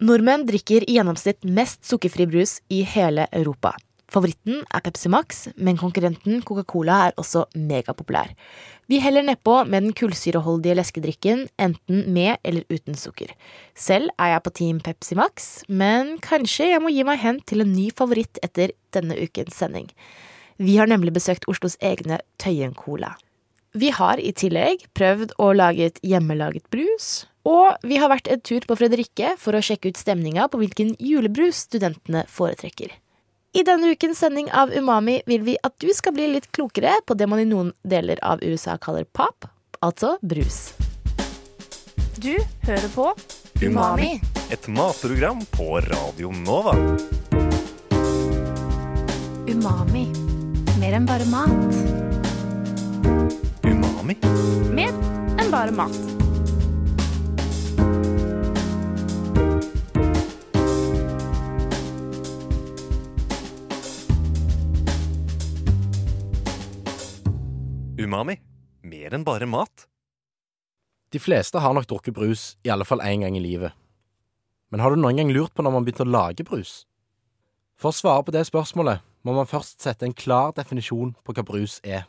Nordmenn drikker i gjennomsnitt mest sukkerfri brus i hele Europa. Favoritten er Pepsi Max, men konkurrenten Coca-Cola er også megapopulær. Vi heller nedpå med den kullsyreholdige leskedrikken, enten med eller uten sukker. Selv er jeg på Team Pepsi Max, men kanskje jeg må gi meg hen til en ny favoritt etter denne ukens sending. Vi har nemlig besøkt Oslos egne Tøyen Cola. Vi har i tillegg prøvd å lage et hjemmelaget brus, og vi har vært en tur på Fredrikke for å sjekke ut stemninga på hvilken julebrus studentene foretrekker. I denne ukens sending av Umami vil vi at du skal bli litt klokere på det man i noen deler av USA kaller pop, altså brus. Du hører på Umami. Et matprogram på Radio Nova. Umami. Mer enn bare mat. Umami? Mer enn bare mat. Umami? Mer enn bare mat? De fleste har nok drukket brus, i alle fall én gang i livet. Men har du noen gang lurt på når man begynte å lage brus? For å svare på det spørsmålet må man først sette en klar definisjon på hva brus er.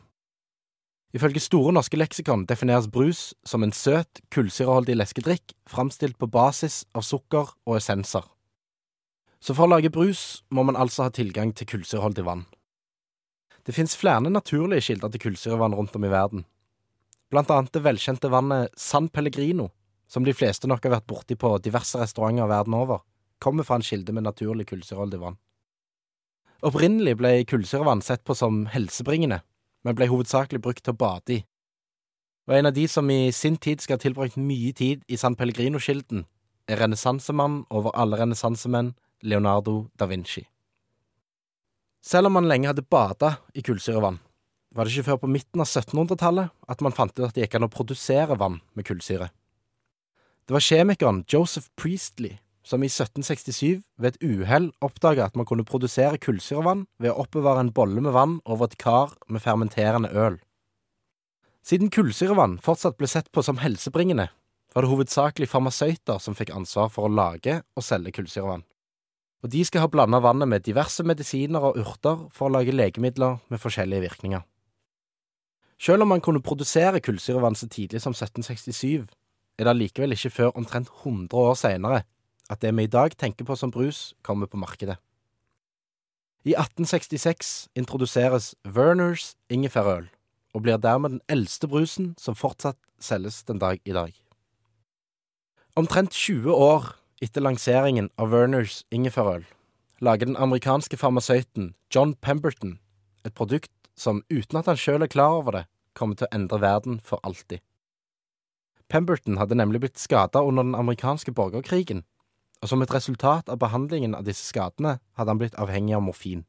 Ifølge Store norske leksikon defineres brus som en søt, kullsyreholdig leskedrikk framstilt på basis av sukker og essenser. Så for å lage brus må man altså ha tilgang til kullsyreholdig vann. Det finnes flere naturlige kilder til kullsyrevann rundt om i verden. Blant annet det velkjente vannet San Pellegrino, som de fleste nok har vært borti på diverse restauranter verden over, kommer fra en kilde med naturlig kullsyreholdig vann. Opprinnelig ble kullsyrevann sett på som helsebringende, men ble hovedsakelig brukt til å bade i. Og en av de som i sin tid skal ha tilbrakt mye tid i San Pellegrino-kilden, er renessansemannen over alle renessansemenn, Leonardo da Vinci. Selv om man lenge hadde bada i kullsyrevann, var det ikke før på midten av 1700-tallet at man fant ut at det gikk an å produsere vann med kullsyre. Det var kjemikeren Joseph Priestley som i 1767 ved et uhell oppdaga at man kunne produsere kullsyrevann ved å oppbevare en bolle med vann over et kar med fermenterende øl. Siden kullsyrevann fortsatt ble sett på som helsebringende, var det hovedsakelig farmasøyter som fikk ansvar for å lage og selge kullsyrevann. Og de skal ha blanda vannet med diverse medisiner og urter for å lage legemidler med forskjellige virkninger. Selv om man kunne produsere kullsyrevann så tidlig som 1767, er det allikevel ikke før omtrent 100 år senere at det vi i dag tenker på som brus, kommer på markedet. I 1866 introduseres Werners ingefærøl, og blir dermed den eldste brusen som fortsatt selges den dag i dag. Omtrent 20 år etter lanseringen av Werners ingefærøl lager den amerikanske farmasøyten John Pemberton et produkt som, uten at han sjøl er klar over det, kommer til å endre verden for alltid. Pemberton hadde nemlig blitt skada under den amerikanske borgerkrigen, og som et resultat av behandlingen av disse skadene hadde han blitt avhengig av morfin.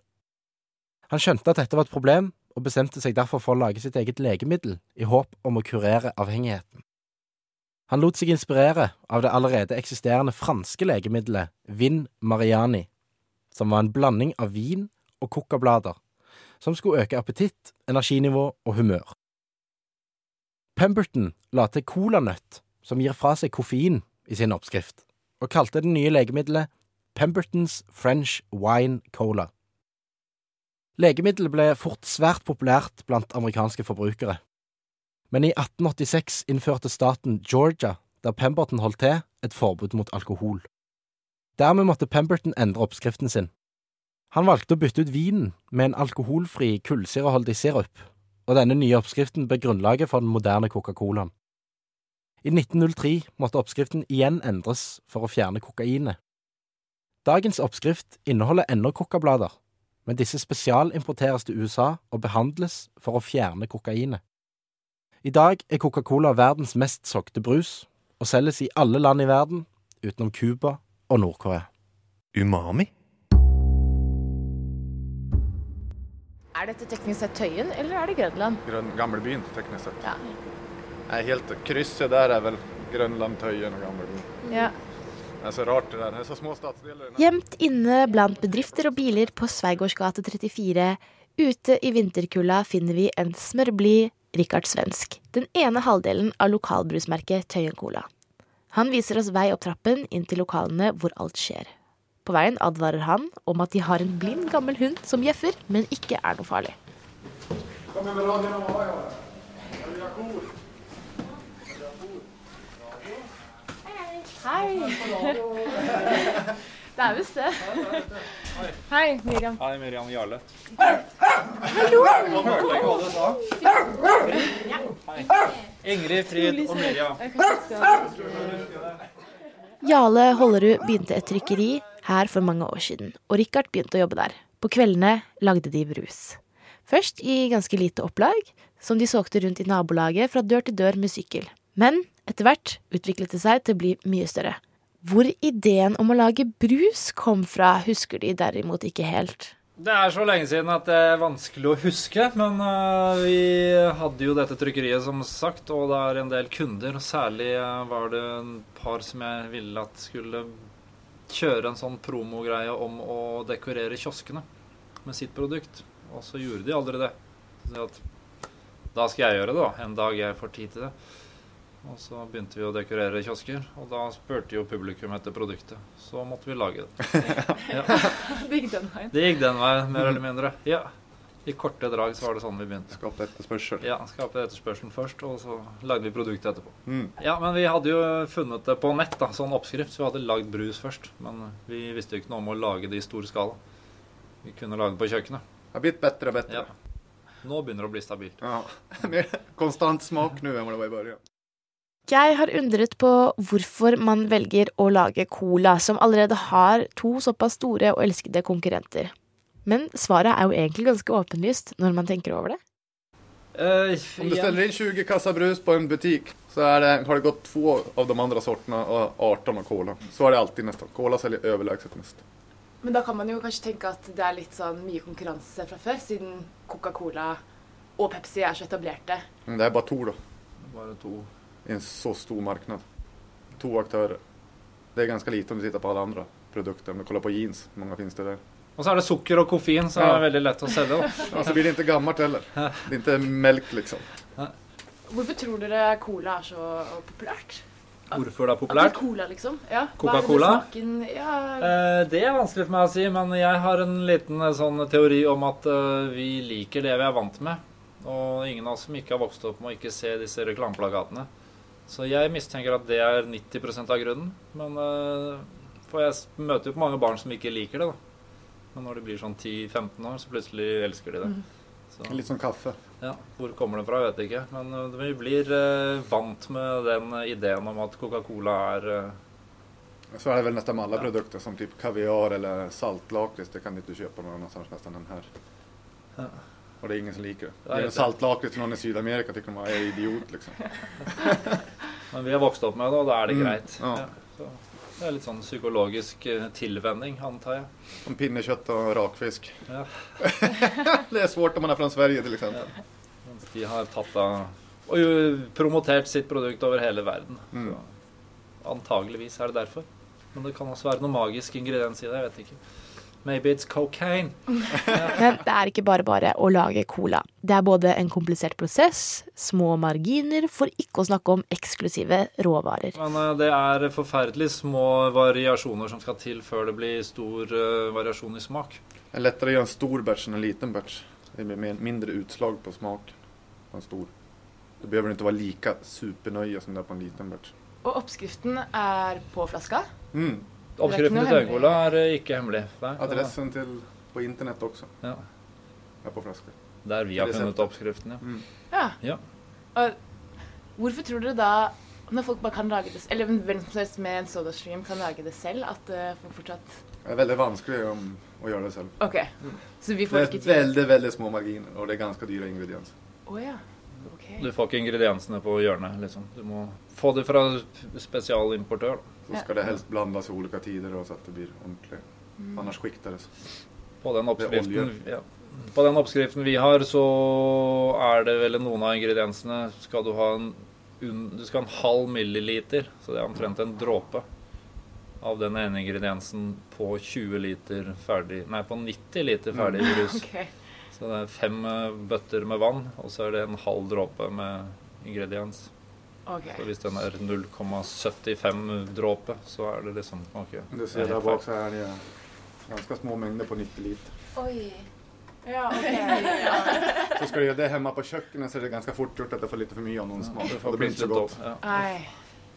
Han skjønte at dette var et problem, og bestemte seg derfor for å lage sitt eget legemiddel i håp om å kurere avhengigheten. Han lot seg inspirere av det allerede eksisterende franske legemiddelet Vin Mariani, som var en blanding av vin og kokablader, som skulle øke appetitt, energinivå og humør. Pemberton la til colanøtt, som gir fra seg koffein, i sin oppskrift, og kalte det nye legemiddelet Pembertons French Wine Cola. Legemiddelet ble fort svært populært blant amerikanske forbrukere. Men i 1886 innførte staten Georgia, der Pemberton holdt til, et forbud mot alkohol. Dermed måtte Pemberton endre oppskriften sin. Han valgte å bytte ut vinen med en alkoholfri, kullsyreholdig sirup, og denne nye oppskriften ble grunnlaget for den moderne Coca-Colaen. I 1903 måtte oppskriften igjen endres for å fjerne kokainet. Dagens oppskrift inneholder ennå kokablader, men disse spesialimporteres til USA og behandles for å fjerne kokainet. I dag er Coca-Cola verdens mest solgte brus, og selges i alle land i verden utenom Cuba og Nord-Korea. Umami? Er dette teknisk sett Tøyen, eller er det Grønland? Grøn, gamlebyen, teknisk sett. Ja. Nei, helt krysset der er vel Grønland, Tøyen og gamlebyen. ja. Det er så rart det der. Det er så små statsdeler. Gjemt inne blant bedrifter og biler på Sveigårds gate 34, ute i vinterkulda, finner vi en smørblid Rikard Svensk. Den ene halvdelen av lokalbrusmerket Tøyen Cola. Han viser oss vei opp trappen inn til lokalene hvor alt skjer. På veien advarer han om at de har en blind, gammel hund som bjeffer, men ikke er noe farlig. Hei. Det er visst det. Hei, Miriam. Hei, Miriam Jarle. Hallo! Hørte ikke hva du sa. Hei. Ingrid, Frid og Miriam. Jarle Hollerud begynte et trykkeri her for mange år siden, og Richard begynte å jobbe der. På kveldene lagde de brus. Først i ganske lite opplag, som de solgte rundt i nabolaget fra dør til dør med sykkel. Men etter hvert utviklet det seg til å bli mye større. Hvor ideen om å lage brus kom fra, husker de derimot ikke helt. Det er så lenge siden at det er vanskelig å huske, men uh, vi hadde jo dette trykkeriet som sagt, og det er en del kunder. og Særlig uh, var det en par som jeg ville at skulle kjøre en sånn promogreie om å dekorere kioskene med sitt produkt. Og så gjorde de aldri det. Så da skal jeg gjøre det, da. En dag jeg får tid til det. Og så begynte vi å dekorere kiosker, og da spurte jo publikum etter produktet. Så måtte vi lage det. Ja. Det gikk den veien. Det gikk den veien, mer eller mindre. Ja. I korte drag så var det sånn vi begynte. Skape etterspørsel. Ja, Skape etterspørselen først, og så lagde vi produktet etterpå. Mm. Ja, men vi hadde jo funnet det på nett, da, sånn oppskrift, så vi hadde lagd brus først. Men vi visste jo ikke noe om å lage det i stor skala. Vi kunne lage det på kjøkkenet. Det har blitt bedre og bedre. Ja. Nå begynner det å bli stabilt. Ja. Mer konstant smak nå enn det var i början. Jeg har undret på hvorfor man velger å lage cola, som allerede har to såpass store og elskede konkurrenter. Men svaret er jo egentlig ganske åpenlyst når man tenker over det. Uh, Om du steller inn 20 kasser brus på en butikk, så det, har det gått to av de andre sortene og 18 av cola. Så er det alltid nesten. Cola selger overlegent mest. Men da kan man jo kanskje tenke at det er litt sånn mye konkurranse fra før, siden Coca-Cola og Pepsi er så etablerte. Men det er bare to da. Bare to. I en så stor marknad. To aktörer. Det är ganska lite om du tittar på alla andra produkter. Om du kollar på jeans, hur många finns det där? Og så er det sukker og koffein, som Ja. er det veldig lett å selge. og Ja, så blir det inte gammalt heller. Det är inte melk liksom. Hvorfor tror dere cola er så populært? Hvorfor det er At det er cola, liksom? Ja. Hva er det Coca-Cola? Ja, Eh, Det er vanskelig for meg å si, men jeg har en liten eh, sånn teori om at uh, vi liker det vi er vant med. Og ingen av oss som ikke har vokst opp med å ikke se disse reklameplakatene. Så jeg mistenker at det er 90% av grunnen. Men eh, For jeg møter jo på mange barn som ikke liker det, da. Men når de blir sånn 10-15 år, så plutselig elsker de det. Så, Litt som kaffe. ja, Hvor kommer det fra, vet jeg ikke. Men eh, vi blir eh, vant med den ideen om at Coca-Cola er Så er det vel nesten alla Ja. produkter som typ kaviar eller saltlakrits. Det kan du ikke kjøpe noe annet sted enn her. Ja. Och det er ingen som liker det. Det er en saltlakrits noen någon i Sydamerika tycker de är idiot liksom. Men vi har vokst opp med det, og da er det Mm, greit. ja. Ja, så det er litt sånn psykologisk eh, tilvenning, antar jeg. Som pinnekjøtt og rakfisk. Ja. det er svårt om man er fra Sverige eksempel. Mens de har tatt av og jo promotert sitt produkt over hele verden. Mm. Så antageligvis er det derfor. Men det kan også være noe magisk ingrediens i det. Jeg vet ikke. Maybe it's cocaine. Men det er ikke bare bare å lage cola. Det er både en komplisert prosess, små marginer, for ikke å snakke om eksklusive råvarer. Men eh, det er forferdelig små variasjoner som skal til før det blir stor eh, variasjon i smak. Det er lettere å gjøre en stor batch enn en liten batch. Det blir mindre utslag på smak på en stor. Du behøver ikke være like supernøye som det er på en liten batch. Og oppskriften er på flaska. Mm. Oppskriften til Tøyencola er eh, ikke hemmelig. Nei, Adressen til på internett også Ja. er på flaske. Der vi har funnet oppskriften, ja. Mm. Ja. Ja. Og hvorfor tror dere da, når folk bare kan lage det Eller hvem som helst med en SodaStream kan lage det selv, at eh, folk fortsatt Det er veldig vanskelig å, å gjøre det selv. OK. Så vi får Det ikke Det er veldig, veldig små marginer og det er ganske dyre ingredienser. Oh, ja. okay. Du får ikke ingrediensene på hjørnet, liksom. Du må få det fra spesialimportør. da. Så ska det helst blandas i olika tider så att det blir ordentligt. Mm. Annars skiktar det. På den oppskriften, ja. på den oppskriften vi har, så er det vel noen av ingrediensene skal du ha en Du skal ha en halv milliliter, så det er omtrent en dråpe av den ene ingrediensen på 20 liter ferdig Nei, på 90 liter ferdig brus. okay. Så det er fem eh, bøtter med vann, og så er det en halv dråpe med ingrediens. Ok. Så hvis den er 0,75 dråpe, så er det liksom OK. Du ser der bak så er det ganske små mengder på 90 liter. Oi. Ja, ok. Ja. Så skal du gjøre det hjemme på kjøkkenet, så er det ganske fort gjort at det får litt for mye av noen smak. Ja, det blir ikke så godt. Ja.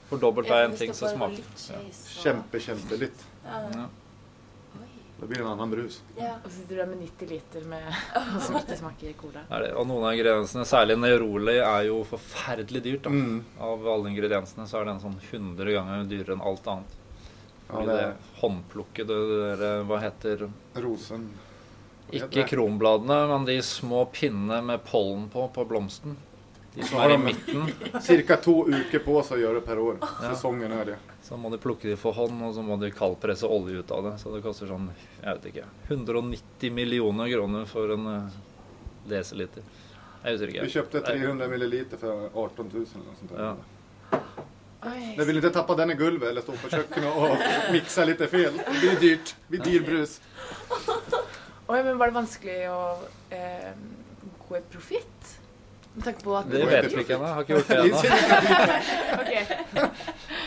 For dobbelt er en ting, så smaker ja. Kjempe, kjempelitt. Ja. Da blir det en annen brus. Ja. Og så sitter du der med 90 liter med som ikke smaker cola. Er det, og noen av ingrediensene, særlig Neroli, er jo forferdelig dyrt. da. Mm. Av alle ingrediensene så er den sånn 100 ganger dyrere enn alt annet. Ja, det det håndplukkede, det der, hva heter rosen. Ikke kronbladene, men de små pinnene med pollen på på blomsten. De som er i midten. Cirka to uker på seg å gjøre per år. Ja. Sesongen er det. Så må de plukke de for hånd, og så må de kaldpresse olje ut av det. Så det koster sånn, jeg vet ikke 190 millioner kroner for en eh, desiliter. Jeg husker ikke. Vi kjøpte 300 milliliter for 18 000 eller noe sånt. Ja. Oi. Jeg vil ikke tappe den i gulvet eller stå på kjøkkenet og mikse litt feil. Det blir dyrt. Det blir dyr brus. Oi, men var det vanskelig å eh, gå i profitt? Med tanke på at Det vet vi ikke ennå. Har ikke gjort det ennå. okay.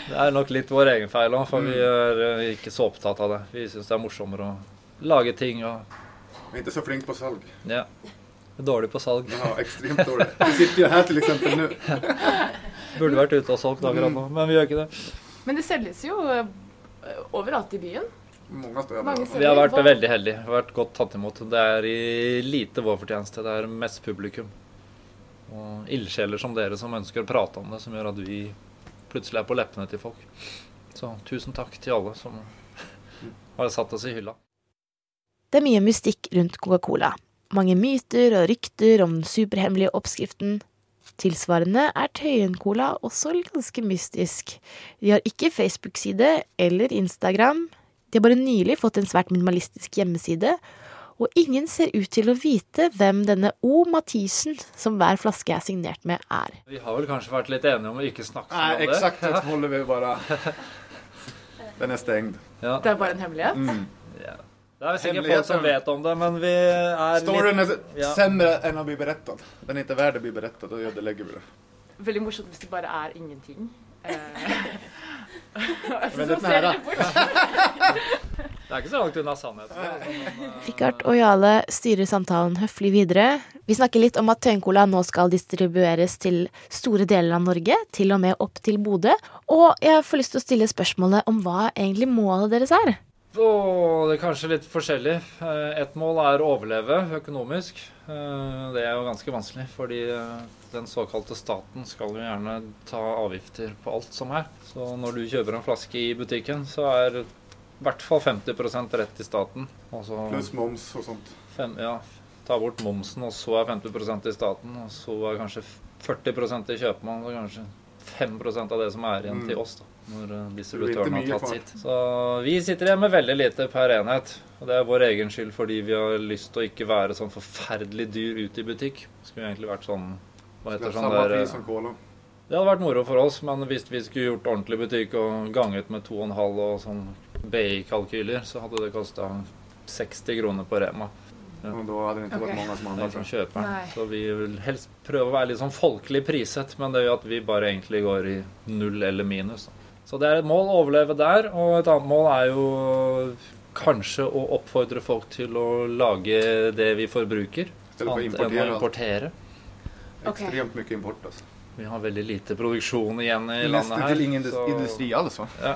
Det er nok litt vår egen feil òg, for vi Mm. er eh, ikke så opptatt av det. Vi syns det er morsommere å lage ting og Vi er ikke så flink på salg. Ja. Dårlig på salg. Ja, ekstremt dårlig. Vi sitter jo her til eksempel nå. Burde vært ute og solgt akkurat nå, men vi gjør ikke det. Men det selges jo eh, overalt i byen. Mange steder. Mange Vi har vært veldig heldige. Vi har vært godt tatt imot. Det er i lite vår fortjeneste. Det er mest publikum. Og ildsjeler som dere som ønsker å prate om det, som gjør at vi plutselig er på leppene til folk. Så tusen takk til alle som har satt oss i hylla. Det er mye mystikk rundt Coca-Cola. Mange myter og rykter om den superhemmelige oppskriften. Tilsvarende er Tøyen-cola også ganske mystisk. De har ikke Facebook-side eller Instagram. De har bare nylig fått en svært minimalistisk hjemmeside, og ingen ser ut til å vite hvem denne O. Mathisen, som hver flaske er signert med, er. Vi har vel kanskje vært litt enige om å ikke snakke så Nei, eksakt. det. holder vi bare Den er stengt. Ja. Det er bare en hemmelighet? Mm. Ja. Det er sikkert folk som vet om det, men vi er Storyen litt er Ja. sämre enn å bli berettet. Den er ikke verd å bli berettet, og ødelegger vi det. Veldig morsomt hvis det bare er ingenting. Eh, jeg synes Veldig ser ser nære. det er ikke så langt unna sannheten. altså, eh, Richard og Jale styrer samtalen høflig videre. Vi snakker litt om at Tøyen-cola nå skal distribueres til store deler av Norge, til og med opp til Bodø. Og jeg får lyst til å stille spørsmålet om hva egentlig målet deres er. Oh, det er kanskje litt forskjellig. Ett Et mål er å overleve økonomisk. Eh, Det er jo ganske vanskelig, fordi eh, den såkalte staten skal jo gjerne ta avgifter på alt som er. Så når du kjøper en flaske i butikken, så er i hvert fall 50% rett til staten. Og Pluss moms og sånt. fem, ja, ta bort momsen, og så er 50% til staten. Og så er kanskje 40% til kjøpmann, og kanskje 5% av det som er igjen Mm. til oss. da, Når eh, distributøren har tatt sitt. Så vi sitter igjen med veldig lite per enhet. Og det er vår egen skyld fordi vi har lyst til å ikke være sånn forferdelig dyr ute i butikk. Skulle egentlig vært sånn Hva heter sånn der. Det hadde vært moro for oss, men hvis vi skulle gjort ordentlig butikk og ganget med 2,5 og sånn BI-kalkyler, så hadde det kosta 60 kroner på Rema. Ja. Og da hadde det ikke vært vært mange som er som kjøper. Nei. Så vi vil helst prøve å være litt sånn folkelig priset, men det gjør at vi bare egentlig går i null eller minus. Så det er et mål å overleve der, og et annet mål er jo kanskje å oppfordre folk til å lage det vi forbruker, I stedet for å annet enn å importere. Ekstremt mye import. Altså. Vi har veldig lite produksjon igjen i landet Nesten her. til ingen så- industri altså. Ja.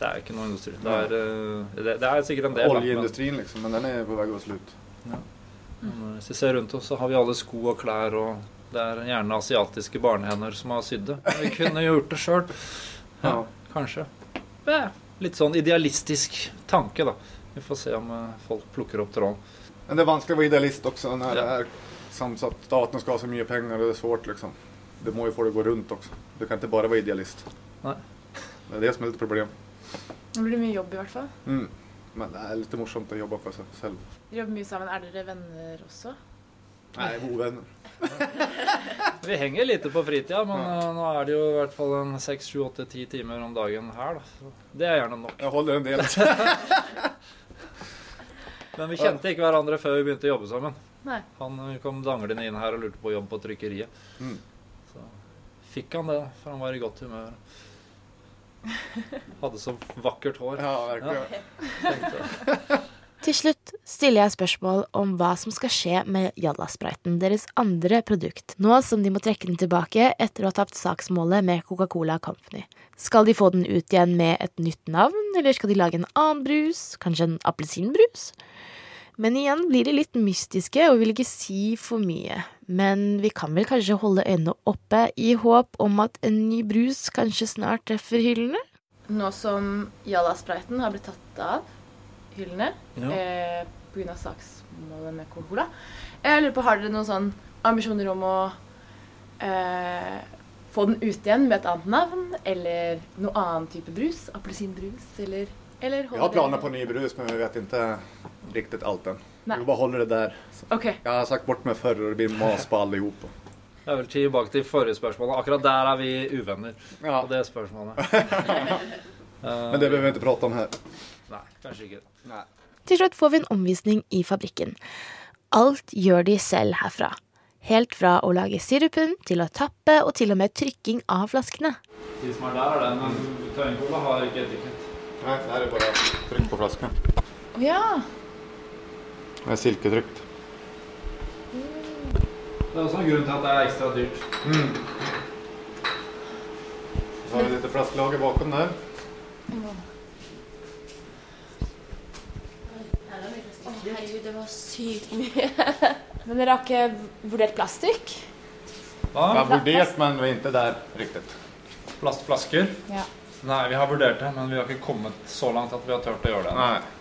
Det er ikke noe industri. Det er, eh, det, det er sikkert en del. Oljeindustrien, liksom. Men den er på vei å slutt. Men eh, hvis vi ser rundt oss, så har vi alle sko og klær, og det er gjerne asiatiske barnehender som har sydd det. Vi kunne gjort det sjøl. Ja, Ja. kanskje. Litt sånn idealistisk tanke, da. Vi får se om eh, folk plukker opp tråden. Men det er vanskelig å være idealist også når det er samsatt. Staten skal ha så mye penger, og det er svårt, liksom. Det må jo få det å gå rundt også. Du kan ikke bare være idealist. Nei. Det er det som er litt problem. Det blir mye jobb i hvert fall. Mm. Men det er litt morsomt å jobbe for seg selv. Dere jobber mye sammen. Er dere venner også? Nei, uvenner. Vi henger lite på fritida, men ja. nå er det jo i hvert fall en seks, sju, åtte, ti timer om dagen her, da. Så det er gjerne nok. Jeg holder en del. Men vi kjente ikke hverandre før vi begynte å jobbe sammen. Nei. Han eh, kom danglende inn her og lurte på jobb på trykkeriet. Mm. Så fikk han det, for han var i godt humør. Hadde så vakkert hår. Ja, virkelig. Ja. Til slutt stiller jeg spørsmål om hva som skal skje med Jalla-spriten, deres andre produkt, nå som de må trekke den tilbake etter å ha tapt saksmålet med Coca-Cola Company. Skal de få den ut igjen med et nytt navn, eller skal de lage en annen brus, kanskje en appelsinbrus? Men igjen blir de litt mystiske og vil ikke si for mye. Men vi kan vel kanskje holde øynene oppe i håp om at en ny brus kanskje snart treffer hyllene? Nå som Jalla-spriten har blitt tatt av hyllene Ja. eh, pga. saksmålet med Coca-Cola Jeg lurer på, Har dere noen sånn ambisjoner om å eh, få den ut igjen med et annet navn? Eller noe annen type brus? Appelsinbrus? Eller, eller Vi har planer på ny brus, men vi vet inte riktigt allt än. Nej. Vi bara håller det där. OK. Jag har sagt bort mig förr och det blir mas på allihop. Jeg vil tilbake til forrige spørsmål. Akkurat der er vi uvenner. Ja, På det spørsmålet. Men det behöver vi inte prata om här. Nei, kanskje ikke. Nej. Til slutt får vi en omvisning i fabrikken. Alt gjør de selv herfra. Helt fra å lage sirupen til å tappe og til og med trykking av flaskene. De som er der, er den, Tøyenkola har ikke etikett. Nei, det er bare trykk på flaskene. Oh, ja. Det er silketrykt. Det er også en grunn til at det er ekstra dyrt. Så har vi dette flaskelaget bakom der. Herregud, det var sykt mye. Men dere har ikke vurdert plastikk? Jag har vurdert, men vi er ikke der riktig. Plastflasker? Ja. Nei, vi har vurdert det, men vi har ikke kommet så langt at vi har turt å gjøre det. Nej.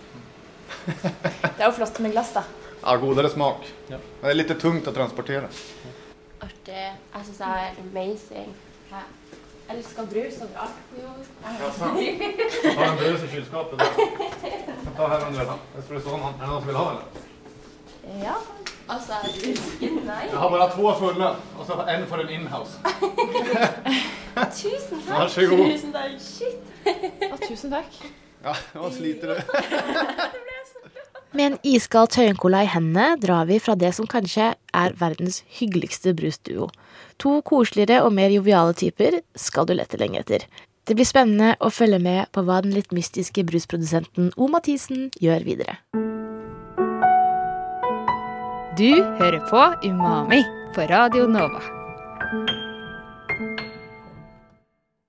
Det er jo flott med glass, da. Ja, godere smak. Ja. Men det er litt tungt å transportere. Artig. Jeg syns det er amazing. Jeg elsker brus overalt. Jeg har en brus i kjøleskapet. Ta her om du Er ha. Espresson, Er det noen som vil ha eller? Ja. Altså, Nei. Jeg har bare to fulle, og så en for en inhouse. Tusen takk. Varsågod. Tusen takk. Shit. Å, tusen takk. Ja, nå sliter du? Med en iskald Tøyencola i hendene drar vi fra det som kanskje er verdens hyggeligste brusduo. To koseligere og mer joviale typer skal du lette lenge etter. Det blir spennende å følge med på hva den litt mystiske brusprodusenten O. Mathisen gjør videre. Du hører på Umami på Radio Nova.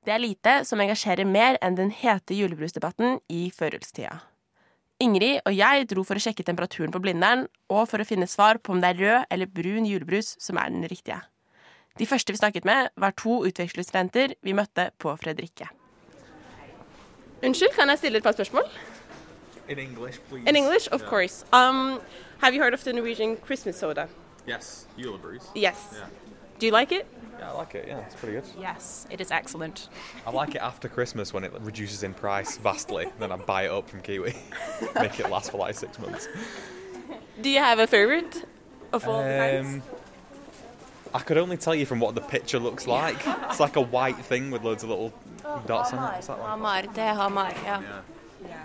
Det er lite som engasjerer mer enn den hete julebrusdebatten i førjulstida. Ingrid og jeg dro for å sjekke temperaturen på Blindern, og for å finne svar på om det er rød eller brun julebrus som er den riktige. De første vi snakket med, var to utvekslingsstudenter vi møtte på Fredrikke. Unnskyld, kan jeg stille et par spørsmål? In English, please. In English, of course. Um, have you heard of the Norwegian Christmas soda? Yes, Julebrus. Yes. Yeah. Do you like it? Yeah, I like it. Yeah, it's pretty good. Yes, it is excellent. I like it after Christmas when it reduces in price vastly. then I buy it up from Kiwi, make it last for like six months. Do you have a favorite of all the kinds? Um, I could only tell you from what the picture looks like. It's like a white thing with loads of little dots on it. What's that like? Hamar. Det er Hamar, ja. Yeah,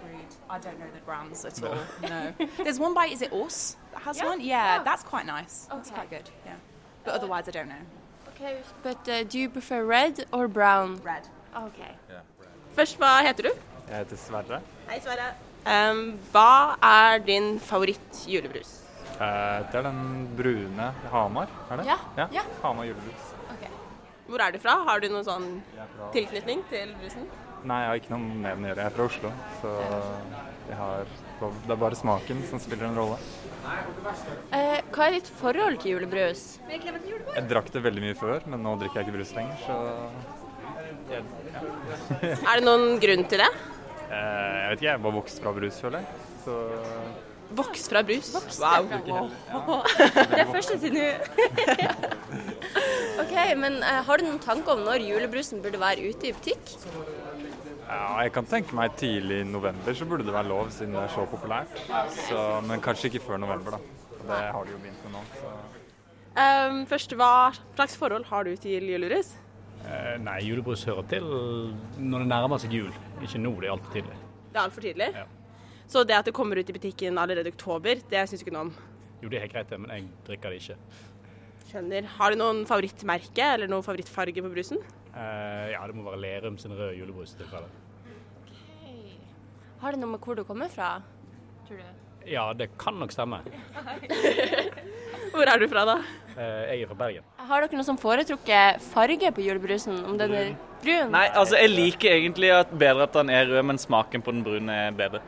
agreed. I don't know the brands at all. No. There's one by, is it Us that has one? Yeah, that's quite nice. That's Okay. quite good. Yeah. But otherwise, I don't know. Okay, but uh, do you prefer red or brown? Red. Okay. Først, hva heter du? Jeg heter Sverre. Hei, Sverre. Um, hva er din favoritt-julebrus? Eh, det er den brune Hamar, er det? Ja, ja. Hamar julebrus. Hvor er du fra? Har du noen sånn fra- tilknytning til brusen? Nei, jeg har ikke noe med den å gjøre. Jeg er fra Oslo, så jeg har, det er bare smaken som spiller en rolle. Eh, hva er ditt forhold til julebrus? Jeg drakk det veldig mye før, men nå drikker jeg ikke brus lenger, så jeg, ja. Er det noen grunn til det? Eh, Jeg vet ikke, jeg bare vokst fra brus, føler jeg. Så Vokst fra brus? Vokst Wow. Det er første til nå. OK, men eh, har du noen tanker om når julebrusen burde være ute i butikk? Ja, jeg kan tenke meg tidlig i november så burde det være lov, siden det er så populært. Så, men kanskje ikke før november, da. Det har de jo begynt med nå. Så. Um, først, hva slags forhold har du til julebrus? Uh, nei, julebrus hører til når det nærmer seg jul. Ikke nå, det er altfor tidlig. Det er altfor tidlig. Ja. Så det at det kommer ut i butikken allerede i oktober, det syns du ikke noe om? Jo, det er helt greit, det, men jeg drikker det ikke. Skjønner. Har du noen favorittmerke eller noen favorittfarge på brusen? Eh, ja, det må være Lerum sin røde julebrus. i tilfelle. Har det noe med hvor du kommer fra? Tror du? Ja, det kan nok stemme. Hvor er du fra, da? Uh, jeg er fra Bergen. Har dere noe som foretrukket farge på julebrusen? Om den er brun? Nei, altså jeg liker egentlig at bedre at den er rød, men smaken på den brune er bedre.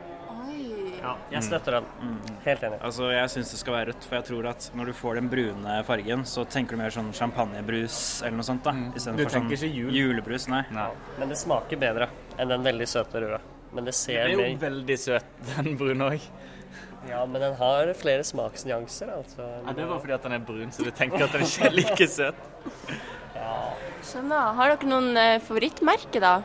Ja, jeg støtter den. Helt enig. Altså, Jeg syns det skal være rødt, for jeg tror at når du får den brune fargen, så tenker du mer sånn champagnebrus eller noe sånt. da. Du Istedenfor sånn ikke jul? julebrus, nei. Men det smaker bedre enn den veldig søte røde. Men det ser Den er jo mer veldig søt, den brune òg. Ja, men den har flere smaksnyanser, altså. Ja, det var fordi at den er brun, så du tenker at den ikke er like søt. Skjønner. Har dere noen eh, favorittmerke, da?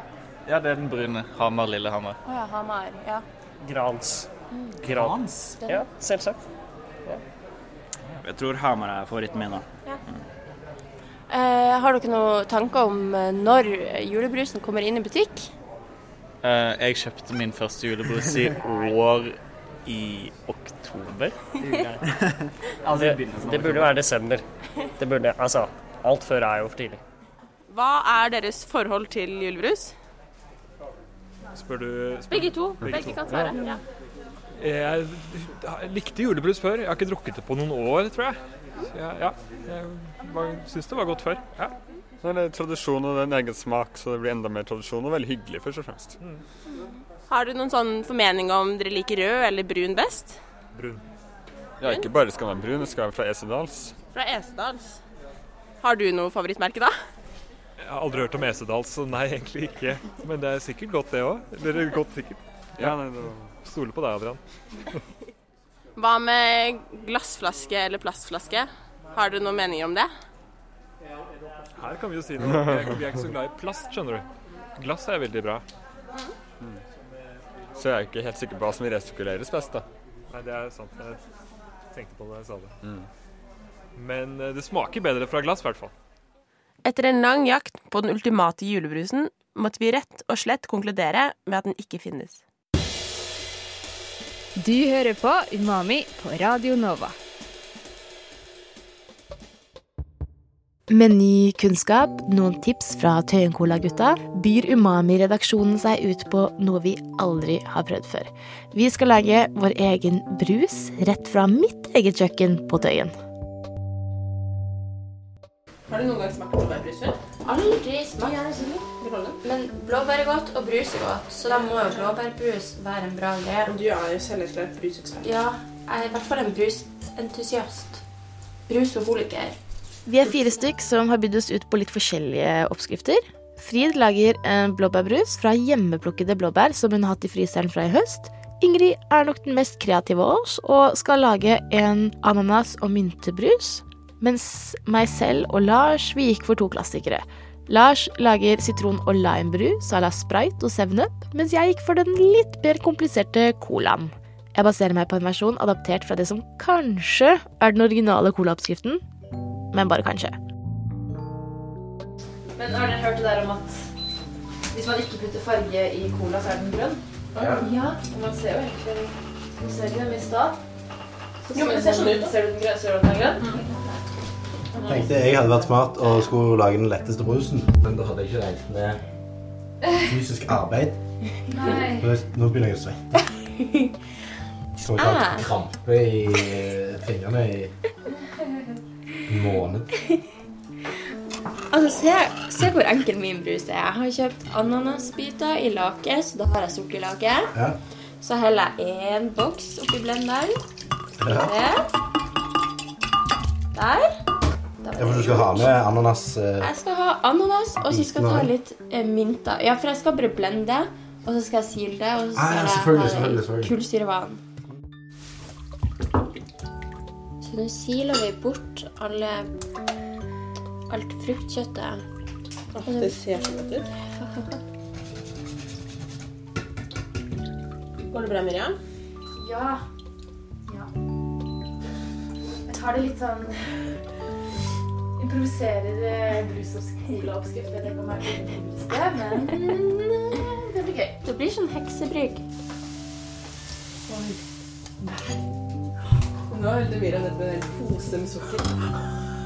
Ja, det er den brune. Hamar, Lillehammer. Å ja, Hamar. Ja. Grans. Mm. Grans? Ja, selvsagt. Jeg tror Hamar er favoritten min, da. Eh, har dere noen tanker om eh, når julebrusen kommer inn i butikk? Eh, jeg kjøpte min første julebrus i år i oktober. det, det burde være desember. Det burde, altså, alt før er jo for tidlig. Hva er deres forhold til julebrus? Spør du spør, Begge to. Begge kan svare. Ja. Jeg, likte julebrus før. Jeg har ikke drukket det på noen år, tror jeg. Så jeg ja, jeg syns det var godt før. Ja. Så er det tradisjon og en egen smak, så det blir enda mer tradisjon og veldig hyggelig, først og fremst. Har du noen sånn formening om dere liker rød eller brun best? Brun. Ja, ikke bare skal være brun, det skal være fra Esedals. Fra Esedals. Har du noe favorittmerke, da? Jeg har aldri hørt om Esedals, så nei, egentlig ikke. Men det er sikkert godt, det òg. Eller godt sikkert. Ja, nei, det Stoler på deg, Adrian. Hva med glassflaske eller plastflaske? Har du noen meninger om det? Her kan vi jo si noe. Vi er, er ikke så glad i plast, skjønner du. Glass er veldig bra. Så jeg er ikke helt sikker på hva som resirkuleres best, da. Nei, det er sant. Jeg tenkte på det da jeg sa det. Men eh, det smaker bedre fra glass, i hvert fall. Etter en lang jakt på den ultimate julebrusen måtte vi rett og slett konkludere med at den ikke finnes. Du hører på Umami på Radio Nova. Med ny kunnskap, noen tips fra Tøyencola-gutta, byr Umami-redaksjonen seg ut på noe vi aldri har prøvd før. Vi skal lage vår egen brus rett fra mitt eget kjøkken på Tøyen. Har du noen gang smakt blåbærbrus før? Aldri smakt. Men blåbær er godt, og brus er godt, så da må jo blåbærbrus være en bra greie. Du er jo selverklært brusekspert. Ja, jeg er i hvert fall en brusentusiast. Brusfoholiker. Vi er fire stykk som har bydd oss ut på litt forskjellige oppskrifter. Frid lager en blåbærbrus fra hjemmeplukkede blåbær som hun har hatt i fryseren fra i høst. Ingrid er nok den mest kreative av oss og skal lage en ananas- og myntebrus. Mens meg selv og Lars vi gikk for to klassikere. Lars lager sitron- og limebrus à la Sprite og 7up, mens jeg gikk for den litt mer kompliserte colaen. Jeg baserer meg på en versjon adaptert fra det som kanskje er den originale colaoppskriften, men bare kanskje. Men har dere hørt det der om at hvis man ikke putter farge i cola, så er den grønn? Ja. ja. Og man ser jo egentlig Man ser ikke dem i stad. Så Jo, men det ser sånn ut. Ser du den grønne? Ser du at den er grønn? Tenkte jeg hadde vært smart og skulle lage den letteste brusen, men da hadde jeg ikke regnet med fysisk arbeid. Nei. Nå begynner jeg å svette. Så jeg har Ah. krampe i fingrene i en måned. Altså, se, se hvor enkel min brus er. Jeg har kjøpt ananasbiter i lake, så da har jeg sukkerlake. Ja. Så heller jeg én boks oppi blenderen. Ja. Der. Ja, for du skal ha med ananas eh, Jeg skal ha ananas, og så skal jeg ta litt eh, mynter. Ja, for jeg skal bare blende, og så skal jeg sile det, og så Ah, ja, selvfølgelig, jeg ha selvfølgelig. kullsyrevann. Så nå siler vi bort alle alt fruktkjøttet. det ser så godt ut. Går det bra, Miriam? Ja. ja. Jeg tar det litt sånn Improviserer eh, brus- og colaoppskrift. Vet ikke om jeg det modigste, men det blir gøy. Det blir sånn heksebrygg. Nå heller Mira ned med en pose med sukker.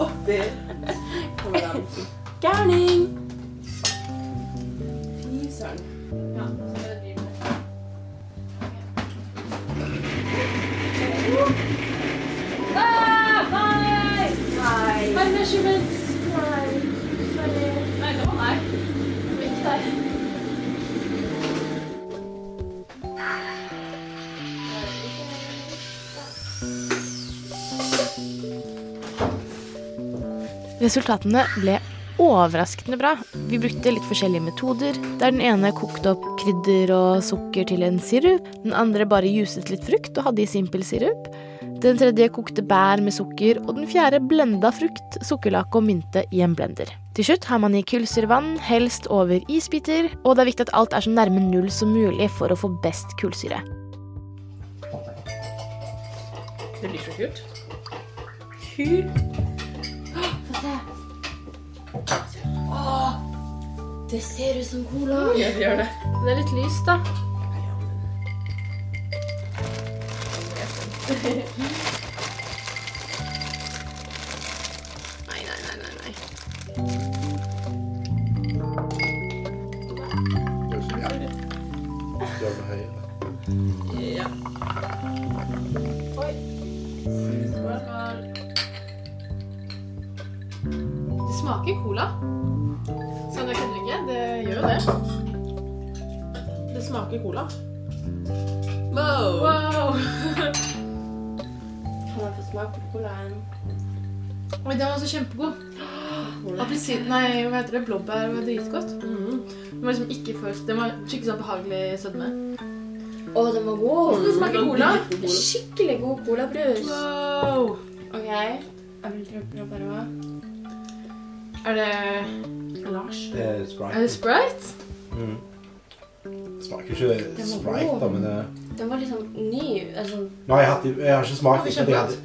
oppi. Kommer. Gærning! Fy søren. Ja, Resultatene ble overraskende bra. Vi brukte litt forskjellige metoder, der den ene kokte opp krydder og sukker til en sirup, den andre bare juset litt frukt og hadde i simpel sirup, den tredje kokte bær med sukker, og den fjerde blenda frukt, sukkerlake og mynte i en blender. Til slutt har man i kullsyrevann, helst over isbiter, og det er viktig at alt er så nærme null som mulig for å få best kullsyre. Det blir så kult. Hu. Se. Åh, det ser ut som cola. Ja, det gjør det. Det er litt lyst, da. Nei, nei, nei, nei, nei. Ja. Smaker cola. Sånn, jeg kødder ikke. Det gjør jo det. Det smaker cola. Wow. Wow. Kan jeg få smake på colaen? Oi, den var så kjempegod. Appelsin Nei, hva heter det? Blåbær var dritgodt. Den var liksom ikke først Den var skikkelig sånn behagelig sødme. Å, den var god. Det smaker cola. Skikkelig god colabrus. Wow. OK. Jeg vil prøve blåbær òg. Er det Lars? Det er Sprite. Er det Sprite? Mm. Smaker ikke Sprite, da, men det Den var liksom ny. Altså, Nei, jeg, hadde, jeg har ikke smakt Den jeg hadde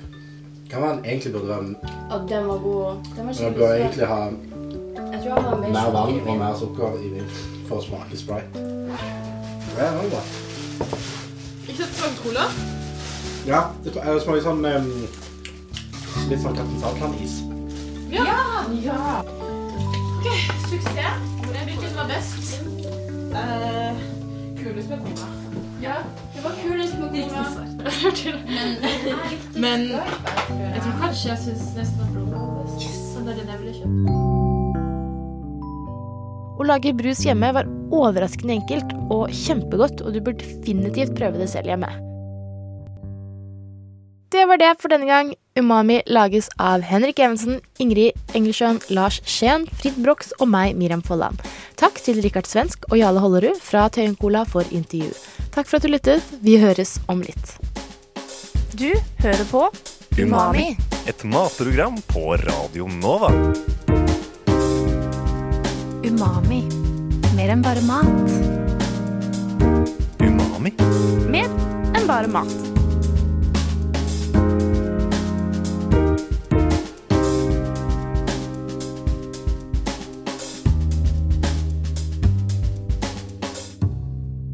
Kan være den egentlig burde være ja, den var god. Den var Man skikkelig bør egentlig ha mer vann og mer sukker i vin for å smake Sprite. Ja, det var bra. Ikke sant, smaker cola? Ja, det det smaker sånn um, Litt sånn Kaptein Sabeltann-is. Ja. ja. OK, suksess. Hvilken som var best? Uh, kulest med kona. Ja, det var kulest med kona. Men jeg tror kanskje jeg syns nesten at blåbær var best. Så det er den jeg ville kjøpt. Å lage brus hjemme var overraskende enkelt og kjempegodt, og du bør definitivt prøve det selv hjemme. Det var det for denne gang. Umami lages av Henrik Evensen, Ingrid Engelsjøen, Lars Skien, Frid Brox og meg, Miriam Folland. Takk til Rikard Svensk og Jale Hollerud fra Tøyen Cola for intervju. Takk for at du lyttet. Vi høres om litt. Du hører på Umami. Et matprogram på Radio Nova. Umami. Mer enn bare mat. Umami? Mer enn bare mat.